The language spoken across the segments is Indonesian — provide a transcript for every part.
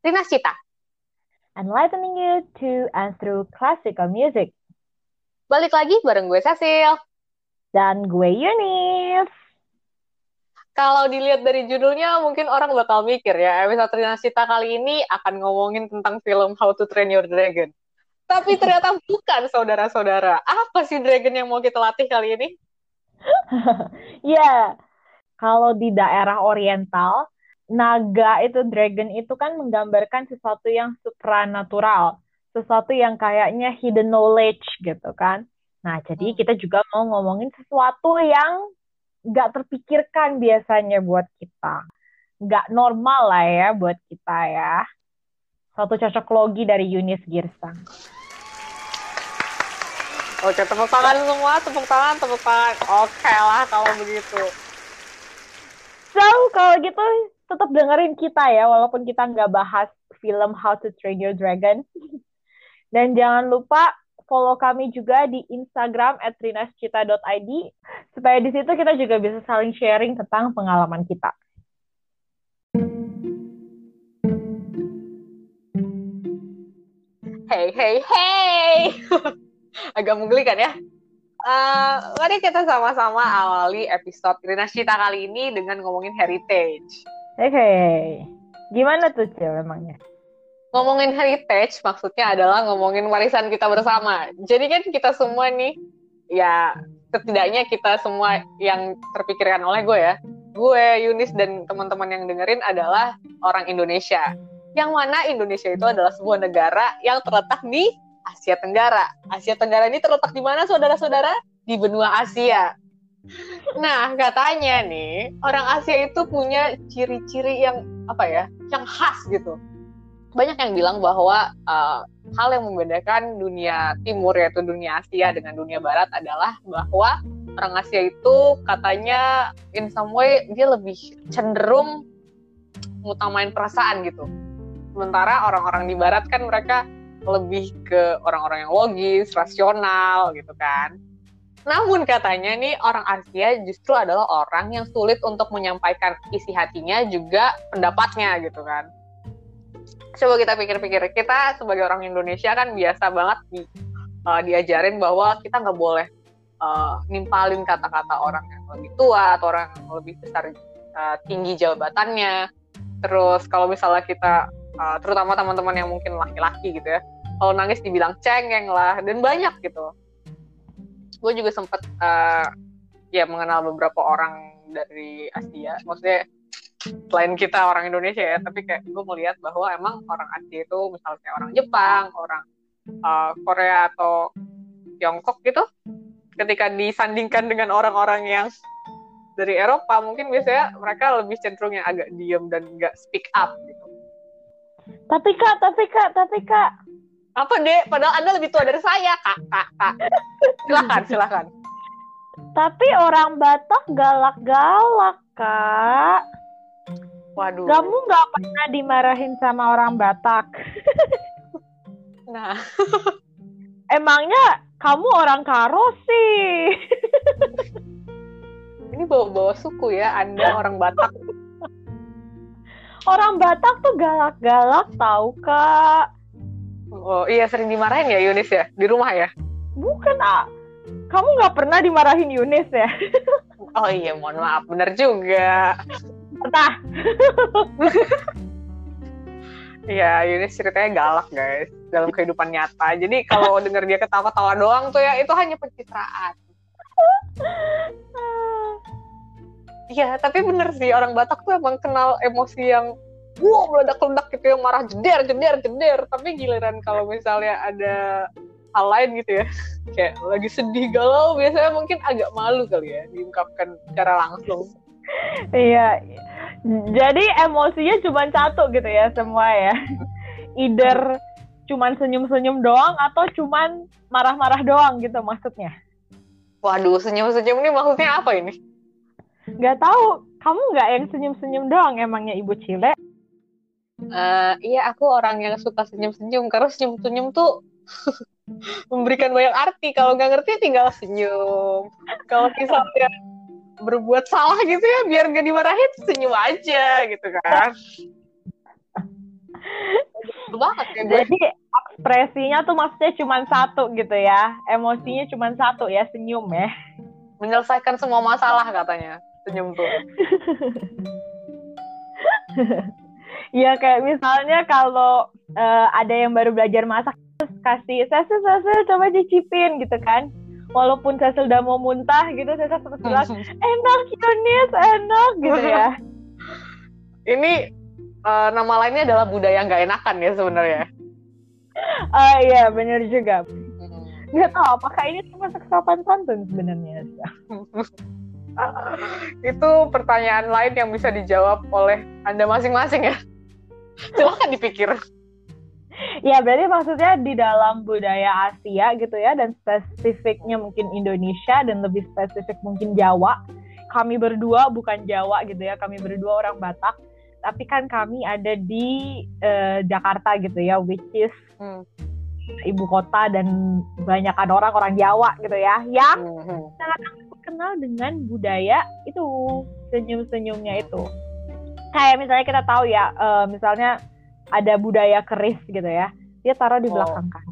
Rina Cita. Enlightening you to and through classical music. Balik lagi bareng gue Cecil. Dan gue Yunis. Kalau dilihat dari judulnya, mungkin orang bakal mikir ya, episode Rina Cita kali ini akan ngomongin tentang film How to Train Your Dragon. Tapi ternyata bukan, saudara-saudara. Apa sih dragon yang mau kita latih kali ini? Ya, yeah. kalau di daerah oriental, naga itu dragon itu kan menggambarkan sesuatu yang supranatural, sesuatu yang kayaknya hidden knowledge gitu kan. Nah, jadi hmm. kita juga mau ngomongin sesuatu yang nggak terpikirkan biasanya buat kita. Nggak normal lah ya buat kita ya. Satu cocok logi dari Yunis Girsang. Oke, tepuk tangan semua, tepuk tangan, tepuk tangan. Oke lah kalau begitu. So, kalau gitu tetap dengerin kita ya, walaupun kita nggak bahas film How to Train Your Dragon. Dan jangan lupa follow kami juga di Instagram at rinascita.id supaya di situ kita juga bisa saling sharing tentang pengalaman kita. Hey, hey, hey! Agak menggelikan ya. Uh, mari kita sama-sama awali episode Rina Cita kali ini dengan ngomongin heritage. Oke, gimana tuh Cil emangnya? Ngomongin heritage maksudnya adalah ngomongin warisan kita bersama. Jadi kan kita semua nih, ya setidaknya kita semua yang terpikirkan oleh gue ya, gue, Yunis, dan teman-teman yang dengerin adalah orang Indonesia. Yang mana Indonesia itu adalah sebuah negara yang terletak di Asia Tenggara. Asia Tenggara ini terletak di mana saudara-saudara? Di benua Asia. Nah, katanya nih, orang Asia itu punya ciri-ciri yang apa ya? Yang khas gitu. Banyak yang bilang bahwa uh, hal yang membedakan dunia timur yaitu dunia Asia dengan dunia barat adalah bahwa orang Asia itu katanya in some way dia lebih cenderung mengutamain perasaan gitu. Sementara orang-orang di barat kan mereka lebih ke orang-orang yang logis, rasional gitu kan namun katanya nih orang Asia justru adalah orang yang sulit untuk menyampaikan isi hatinya juga pendapatnya gitu kan. Coba kita pikir-pikir, kita sebagai orang Indonesia kan biasa banget di, uh, diajarin bahwa kita nggak boleh uh, nimpalin kata-kata orang yang lebih tua atau orang yang lebih besar uh, tinggi jabatannya. Terus kalau misalnya kita, uh, terutama teman-teman yang mungkin laki-laki gitu ya, kalau nangis dibilang cengeng lah dan banyak gitu gue juga sempat uh, ya mengenal beberapa orang dari Asia maksudnya selain kita orang Indonesia ya tapi kayak gue melihat bahwa emang orang Asia itu misalnya orang Jepang orang uh, Korea atau Tiongkok gitu ketika disandingkan dengan orang-orang yang dari Eropa mungkin biasanya mereka lebih cenderung yang agak diem dan nggak speak up gitu. Tapi kak, tapi kak, tapi kak, apa deh? Padahal Anda lebih tua dari saya, Kak. Kak, Kak. Silakan, silakan. Tapi orang Batak galak-galak, Kak. Waduh. Kamu nggak pernah dimarahin sama orang Batak. nah. Emangnya kamu orang Karo sih? Ini bawa-bawa suku ya, Anda orang Batak. orang Batak tuh galak-galak tahu, Kak Oh iya sering dimarahin ya Yunis ya di rumah ya? Bukan ah, kamu nggak pernah dimarahin Yunis ya? oh iya mohon maaf bener juga. Entah. Iya Yunis ceritanya galak guys dalam kehidupan nyata. Jadi kalau denger dia ketawa-ketawa doang tuh ya itu hanya pencitraan. Iya tapi bener sih orang Batak tuh emang kenal emosi yang wow meledak-ledak gitu yang marah jeder jeder jeder. Tapi giliran kalau misalnya ada hal lain gitu ya kayak lagi sedih galau biasanya mungkin agak malu kali ya diungkapkan secara langsung. Iya jadi emosinya cuma satu gitu ya semua ya. Either cuman senyum-senyum doang atau cuman marah-marah doang gitu maksudnya. Waduh senyum-senyum ini maksudnya apa ini? Nggak tahu kamu nggak yang senyum-senyum doang emangnya ibu Cile uh, iya aku orang yang suka senyum-senyum karena senyum-senyum tuh memberikan banyak arti kalau nggak ngerti tinggal senyum kalau misalnya berbuat salah gitu ya biar nggak dimarahin senyum aja gitu kan banget ya gue. Jadi ekspresinya tuh maksudnya cuma satu gitu ya. Emosinya cuma satu ya, senyum ya. Menyelesaikan semua masalah katanya. Senyum tuh. ya kayak misalnya kalau uh, ada yang baru belajar masak terus kasih Cecil Cecil coba cicipin gitu kan. Walaupun saya sudah mau muntah gitu saya terus bilang enak Yunis enak gitu ya. Ini uh, nama lainnya adalah budaya nggak enakan ya sebenarnya. Ah uh, iya benar juga. Hmm. nggak tahu apakah ini cuma sopan santun sebenarnya? Itu pertanyaan lain yang bisa dijawab oleh anda masing-masing ya silahkan dipikir ya berarti maksudnya di dalam budaya Asia gitu ya dan spesifiknya mungkin Indonesia dan lebih spesifik mungkin Jawa kami berdua bukan Jawa gitu ya kami berdua orang Batak tapi kan kami ada di uh, Jakarta gitu ya which is hmm. ibu kota dan banyak ada orang orang Jawa gitu ya yang hmm. sangat kenal dengan budaya itu senyum-senyumnya itu kayak misalnya kita tahu ya uh, misalnya ada budaya keris gitu ya dia taruh di oh. belakang kan.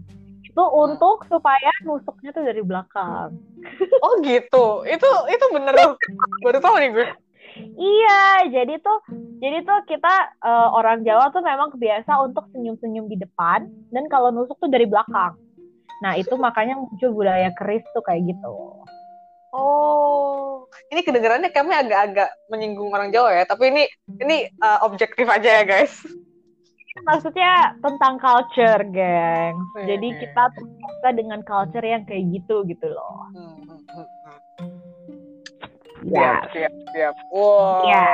Itu untuk supaya nusuknya tuh dari belakang. Oh gitu. Itu itu bener baru tahu nih gue. Iya jadi tuh jadi tuh kita uh, orang Jawa tuh memang kebiasa untuk senyum-senyum di depan dan kalau nusuk tuh dari belakang. Nah itu makanya muncul budaya keris tuh kayak gitu Oh, ini kedengarannya kami agak-agak menyinggung orang Jawa ya, tapi ini ini uh, objektif aja ya guys maksudnya tentang culture, geng. Iya, Jadi kita terbiasa dengan culture yang kayak gitu gitu loh. Hmm, hmm, hmm, ya. Siap, siap, siap. Wow. Ya.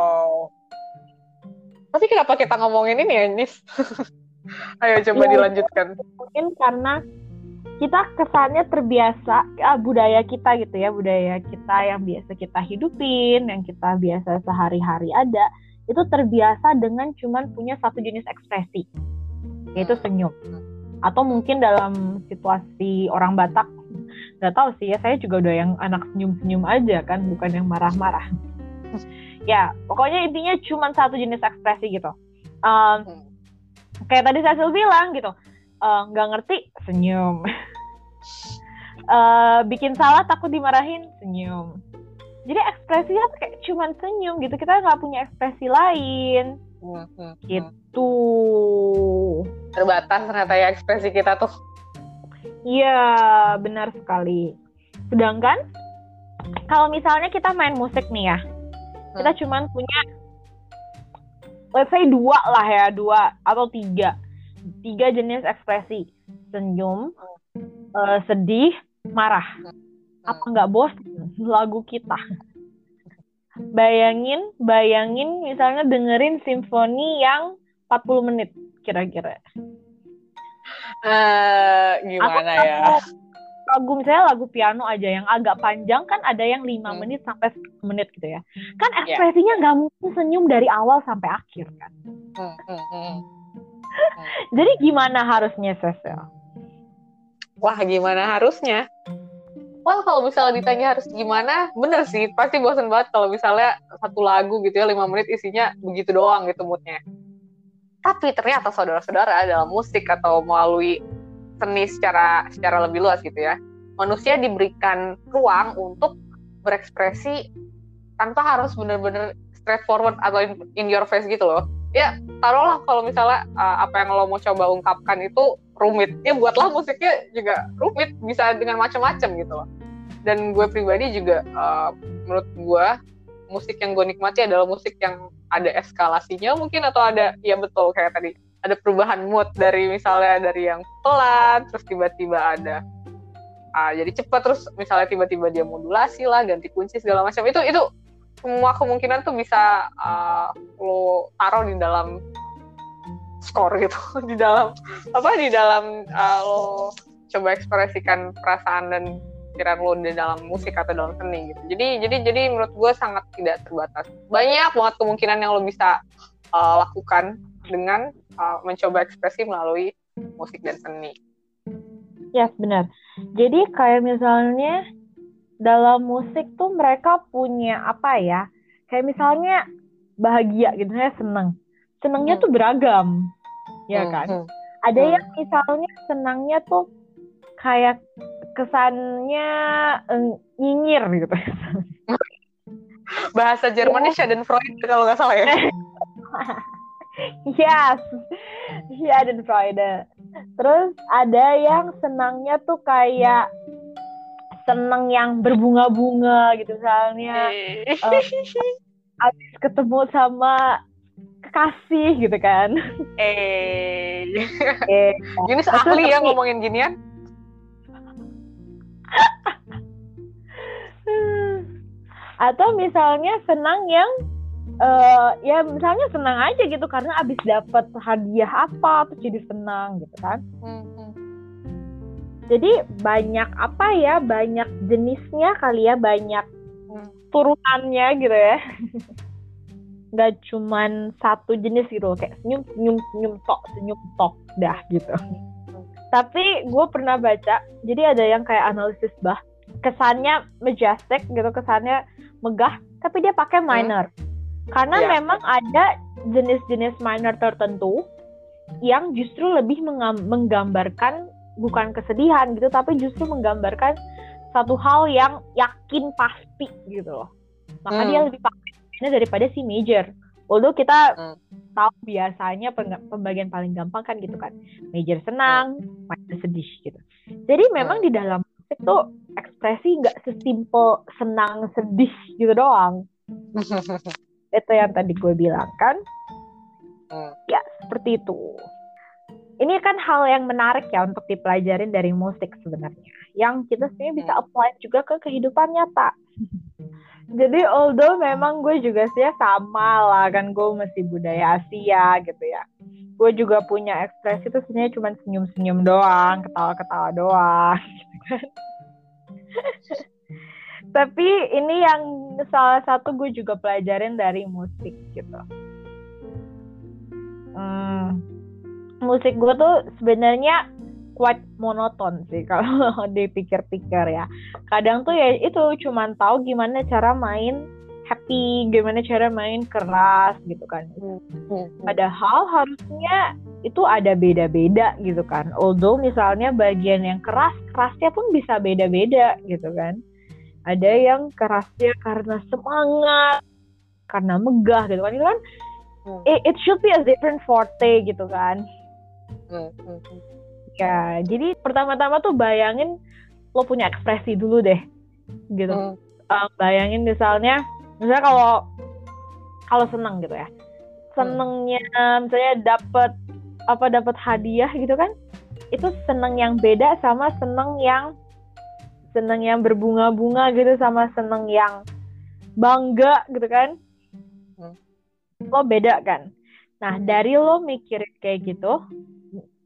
Tapi kenapa kita ngomongin ini ya, Nis? Ayo coba ya, dilanjutkan. Mungkin karena kita kesannya terbiasa ah, budaya kita gitu ya budaya kita yang biasa kita hidupin yang kita biasa sehari-hari ada itu terbiasa dengan cuman punya satu jenis ekspresi yaitu senyum. Atau mungkin dalam situasi orang Batak nggak tahu sih ya saya juga udah yang anak senyum-senyum aja kan bukan yang marah-marah. Ya pokoknya intinya cuma satu jenis ekspresi gitu. Um, kayak tadi saya bilang gitu nggak uh, ngerti senyum uh, bikin salah takut dimarahin senyum. Jadi ekspresinya kayak cuman senyum gitu kita nggak punya ekspresi lain. Hmm, hmm, gitu. Terbatas ternyata ya ekspresi kita tuh. Iya benar sekali. Sedangkan kalau misalnya kita main musik nih ya hmm. kita cuman punya let's say dua lah ya dua atau tiga. Tiga jenis ekspresi. Senyum hmm. Uh, sedih marah apa nggak bosan lagu kita bayangin bayangin misalnya dengerin simfoni yang 40 menit kira-kira uh, gimana Atau ya lagu misalnya lagu piano aja yang agak panjang kan ada yang lima hmm. menit sampai 10 menit gitu ya kan ya. ekspresinya nggak yeah. mungkin senyum dari awal sampai akhir kan hmm, hmm, hmm. hmm. jadi gimana harusnya Cecil wah gimana harusnya Wah kalau misalnya ditanya harus gimana, bener sih pasti bosan banget kalau misalnya satu lagu gitu ya lima menit isinya begitu doang gitu moodnya. Tapi ternyata saudara-saudara dalam musik atau melalui seni secara secara lebih luas gitu ya, manusia diberikan ruang untuk berekspresi tanpa harus bener-bener straightforward atau in, in your face gitu loh. Ya taruhlah kalau misalnya uh, apa yang lo mau coba ungkapkan itu rumit. Ya buatlah musiknya juga rumit bisa dengan macam-macam gitu loh. Dan gue pribadi juga uh, menurut gue musik yang gue nikmati adalah musik yang ada eskalasinya mungkin atau ada ya betul kayak tadi ada perubahan mood dari misalnya dari yang pelan terus tiba-tiba ada uh, jadi cepat terus misalnya tiba-tiba dia modulasi lah ganti kunci segala macam. Itu itu semua kemungkinan tuh bisa uh, lo taruh di dalam skor gitu di dalam apa di dalam uh, lo coba ekspresikan perasaan dan pikiran lo di dalam musik atau dalam seni gitu. Jadi jadi jadi menurut gue sangat tidak terbatas. Banyak banget kemungkinan yang lo bisa uh, lakukan dengan uh, mencoba ekspresi melalui musik dan seni. Ya yes, benar. Jadi kayak misalnya dalam musik tuh mereka punya apa ya? Kayak misalnya bahagia gitu ya seneng. Senengnya hmm. tuh beragam ya hmm, kan? hmm. ada Hmm. yang misalnya senangnya tuh kayak kesannya eh, nyinyir gitu. Bahasa Jermannya Schadenfreude kalau nggak salah ya. yes. Ya dan Freude terus ada yang senangnya tuh kayak seneng yang berbunga-bunga gitu misalnya. Habis ketemu sama kekasih gitu kan. Eh, eh, Terus ahli ya ngomongin ginian. atau misalnya senang yang eh, ya misalnya senang aja gitu karena abis dapat hadiah apa terus jadi senang gitu kan. Jadi banyak apa ya banyak jenisnya kali ya banyak Hmm. turunannya gitu ya nggak cuman satu jenis gitu loh kayak senyum senyum senyum tok senyum tok dah gitu. Tapi gue pernah baca jadi ada yang kayak analisis bah kesannya majestic gitu kesannya megah tapi dia pakai minor. Karena Iya. memang ada jenis-jenis minor tertentu yang justru lebih menggambarkan bukan kesedihan gitu tapi justru menggambarkan satu hal yang yakin pasti gitu loh. Maka Hmm. dia lebih pakai minor daripada si major. Although kita Hmm. tahu biasanya pembagian paling gampang kan gitu kan. Major senang minor sedih gitu. Jadi memang Hmm. di dalam musik tuh ekspresi nggak sesimpel senang sedih gitu doang. Itu yang tadi gue bilang kan. Hmm. ya seperti itu. Ini kan hal yang menarik ya untuk dipelajarin dari musik sebenarnya. Yang kita sebenarnya bisa apply juga ke kehidupan nyata jadi although memang gue juga sih sama lah kan gue masih budaya Asia gitu ya. Gue juga punya ekspresi itu sebenarnya cuma senyum-senyum doang ketawa-ketawa doang gitu kan. Tapi ini yang salah satu gue juga pelajarin dari musik gitu. Hmm, musik gue tuh sebenarnya quite monoton sih kalau dipikir-pikir ya. Kadang tuh ya itu cuman tahu gimana cara main happy, gimana cara main keras gitu kan. Padahal harusnya itu ada beda-beda gitu kan. Although misalnya bagian yang keras, kerasnya pun bisa beda-beda gitu kan. Ada yang kerasnya karena semangat, karena megah gitu kan. Itu kan it, it should be a different forte gitu kan. Ya, jadi pertama-tama tuh bayangin lo punya ekspresi dulu deh, gitu. Hmm. Uh, bayangin misalnya, misalnya kalau kalau seneng gitu ya, senengnya misalnya dapat apa dapat hadiah gitu kan, itu seneng yang beda sama seneng yang seneng yang berbunga-bunga gitu sama seneng yang bangga gitu kan, Hmm. lo beda kan. Nah dari lo mikirin kayak gitu,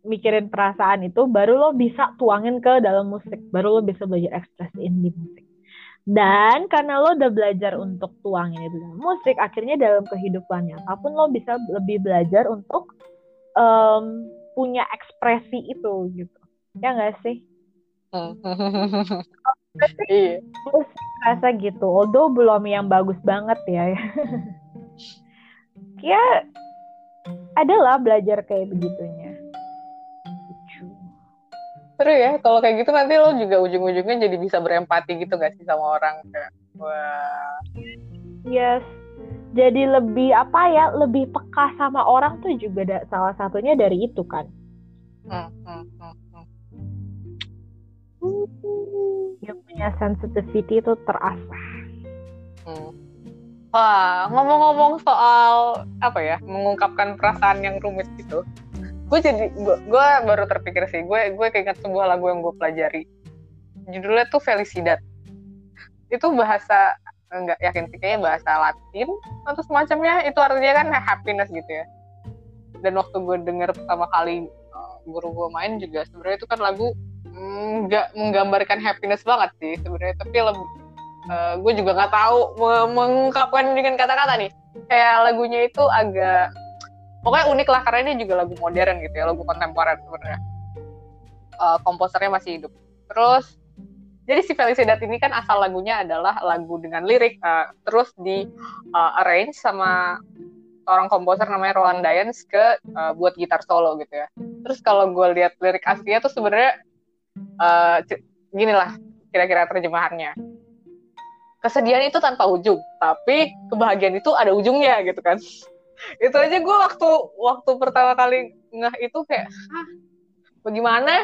mikirin perasaan itu baru lo bisa tuangin ke dalam musik. Baru lo bisa belajar ekspresiin di musik. Dan karena lo udah belajar untuk tuangin itu dalam musik akhirnya dalam kehidupan nyata pun lo bisa lebih belajar untuk em, punya ekspresi itu gitu. Ya nggak sih? Iya. terus rasa gitu. Although belum yang bagus banget ya. Ya adalah belajar kayak begitunya. Seru ya, kalau kayak gitu nanti lo juga ujung-ujungnya jadi bisa berempati gitu gak sih sama orang kayak wah. Yes. Jadi lebih apa ya, lebih peka sama orang tuh juga da- salah satunya dari itu kan. Hmm, hmm, hmm, hmm. Yang punya sensitivity itu terasa. Hmm. Wah, ngomong-ngomong soal apa ya, mengungkapkan perasaan yang rumit gitu. Gue jadi, gue baru terpikir sih, gue gue keinget sebuah lagu yang gue pelajari. Judulnya tuh Felicidad. Itu bahasa enggak yakin sih kayaknya bahasa Latin atau semacamnya. Itu artinya kan happiness gitu ya. Dan waktu gue denger pertama kali uh, guru gue main juga sebenarnya itu kan lagu nggak menggambarkan happiness banget sih sebenarnya, tapi lebih gue juga nggak tahu me- mengungkapkan dengan kata-kata nih kayak lagunya itu agak pokoknya unik lah karena ini juga lagu modern gitu ya lagu kontemporer sebenarnya Eh, komposernya masih hidup terus jadi si Felicidad ini kan asal lagunya adalah lagu dengan lirik eh, terus di eh, arrange sama seorang komposer namanya Roland Dyens ke uh, buat gitar solo gitu ya. Terus kalau gue lihat lirik aslinya tuh sebenarnya uh, gini lah kira-kira terjemahannya. Kesedihan itu tanpa ujung, tapi kebahagiaan itu ada ujungnya gitu kan. Itu aja gue waktu waktu pertama kali ngeh itu kayak, ah, bagaimana?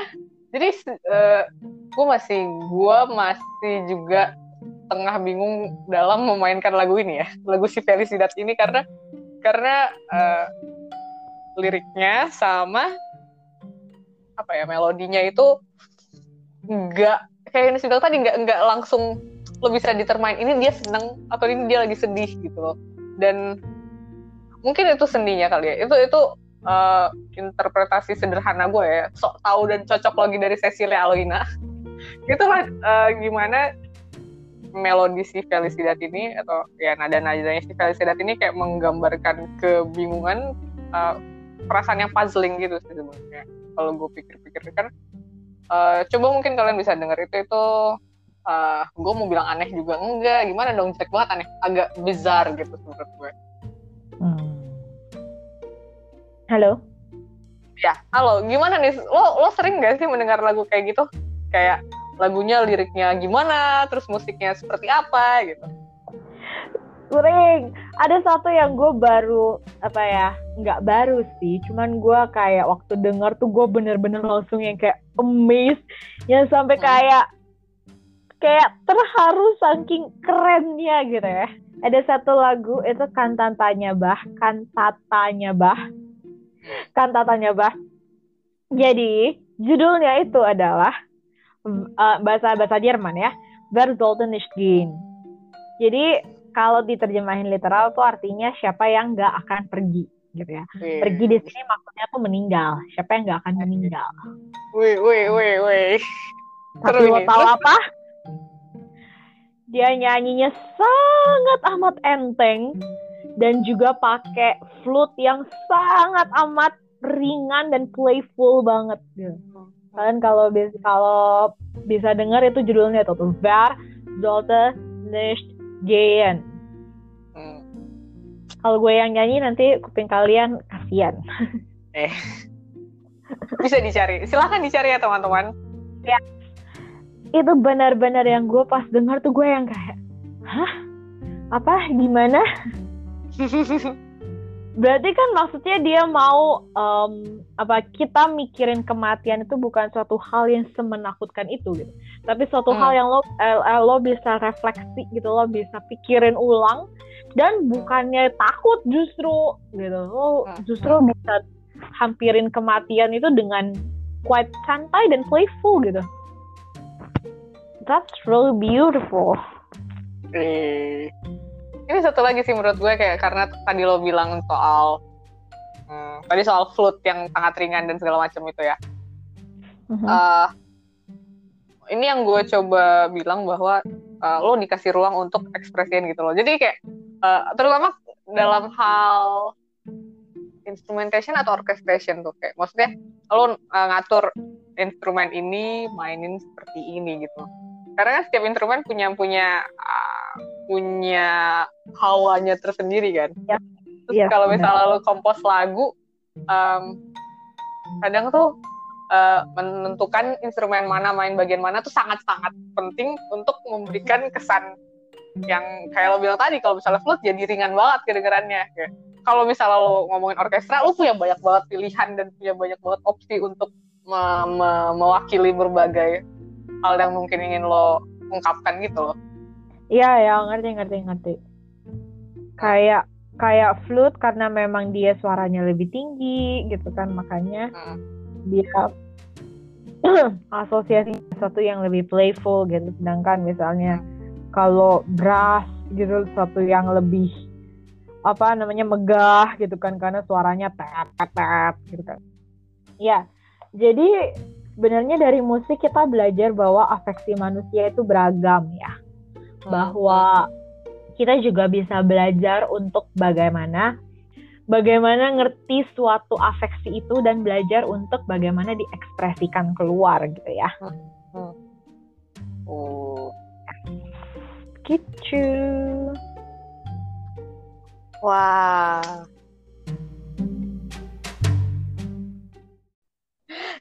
Jadi uh, gue masih gue masih juga tengah bingung dalam memainkan lagu ini ya, lagu si Felicidad ini karena karena uh, liriknya sama apa ya melodinya itu nggak kayak yang bilang tadi nggak nggak langsung lo bisa determine ini dia seneng atau ini dia lagi sedih gitu loh dan mungkin itu sendinya kali ya. Itu itu uh, interpretasi sederhana gue ya. Sok tahu dan cocok lagi dari Cecilia Aloina itulah uh, gimana melodi si Felicidad ini atau ya nada-nadanya si Felicidad ini kayak menggambarkan kebingungan uh, perasaan yang puzzling gitu sebenarnya. Kalau gue pikir-pikir kan uh, coba mungkin kalian bisa dengar itu itu uh, gue mau bilang aneh juga. Enggak gimana dong? Jelek banget aneh. Agak bizar gitu menurut gue. Hmm. Halo? Ya halo. Gimana nih? Lo lo sering gak sih mendengar lagu kayak gitu? Kayak lagunya liriknya gimana? Terus musiknya seperti apa gitu? Sering. Ada satu yang gue baru apa ya nggak baru sih. Cuman gue kayak waktu denger tuh gue bener-bener langsung yang kayak amazed. Yang sampai hmm. kayak kayak terharu saking kerennya gitu ya. Ada satu lagu itu kantatanya bah kantatanya bah kantatanya bah jadi judulnya itu adalah uh, bahasa bahasa Jerman ya. Wer sollte nicht gehen jadi kalau diterjemahin literal tuh artinya siapa yang nggak akan pergi gitu ya. Wih. pergi di sini maksudnya tuh meninggal. Siapa yang nggak akan meninggal. Wih wih wih wih. Tapi lo tahu apa? Dia nyanyinya sangat amat enteng dan juga pakai flute yang sangat amat ringan dan playful banget. Gitu kalian kalau bisa kalau bisa dengar itu judulnya tuh tuh Wer sollte nicht gehen. Hmm. kalau gue yang nyanyi nanti kuping kalian kasihan. Eh. Bisa dicari. Silahkan dicari ya teman-teman. Ya. Itu benar-benar yang gue pas dengar tuh gue yang kayak hah? Apa? Gimana berarti kan maksudnya dia mau um, apa kita mikirin kematian itu bukan suatu hal yang semenakutkan itu gitu tapi suatu hmm. hal yang lo eh, eh, lo bisa refleksi gitu lo bisa pikirin ulang dan bukannya takut justru gitu lo hmm. justru bisa hampirin kematian itu dengan quite santai dan playful gitu that's really beautiful eh ini satu lagi sih menurut gue kayak karena tadi lo bilang soal hmm, tadi soal flute yang sangat ringan dan segala macam itu ya. Uh, ini yang gue coba bilang bahwa uh, lo dikasih ruang untuk ekspresiin gitu loh. Jadi kayak uh, terutama dalam hal instrumentation atau orchestration tuh kayak maksudnya lo uh, ngatur instrumen ini mainin seperti ini gitu karena kan setiap instrumen punya punya uh, punya hawanya tersendiri kan. Ya. terus ya, kalau misalnya lo kompos lagu um, kadang tuh uh, menentukan instrumen mana main bagian mana tuh sangat sangat penting untuk memberikan kesan yang kayak lo bilang tadi kalau misalnya flute jadi ringan banget kedengarannya kalau misalnya lo ngomongin orkestra lo punya banyak banget pilihan dan punya banyak banget opsi untuk me me mewakili berbagai hal yang mungkin ingin lo ungkapkan gitu loh. Iya ya ngerti ngerti ngerti. Kayak kayak flute karena memang dia suaranya lebih tinggi gitu kan makanya hmm. dia asosiasi sesuatu yang lebih playful gitu. Sedangkan misalnya kalau brass gitu sesuatu yang lebih apa namanya megah gitu kan karena suaranya tet tet gitu kan. Ya jadi sebenarnya dari musik kita belajar bahwa afeksi manusia itu beragam ya. Hmm. Bahwa kita juga bisa belajar untuk bagaimana bagaimana ngerti suatu afeksi itu dan belajar untuk bagaimana diekspresikan keluar gitu ya. Hmm. Oh. Gitu. Wah.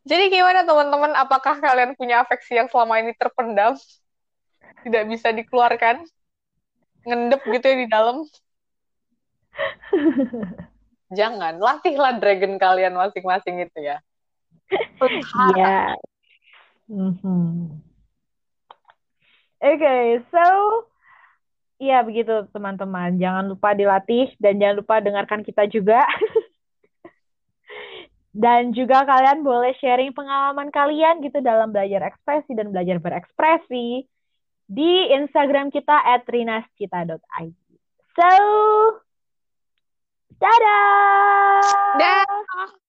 Jadi gimana teman-teman? Apakah kalian punya afeksi yang selama ini terpendam? Tidak bisa dikeluarkan? Ngendep gitu ya di dalam? Jangan, latihlah dragon kalian masing-masing itu ya. Iya. Mhm. Oke, okay, so Iya begitu teman-teman. Jangan lupa dilatih dan jangan lupa dengarkan kita juga. Dan juga kalian boleh sharing pengalaman kalian gitu dalam belajar ekspresi dan belajar berekspresi di Instagram kita at rinascita.id. So, dadah! Dadah!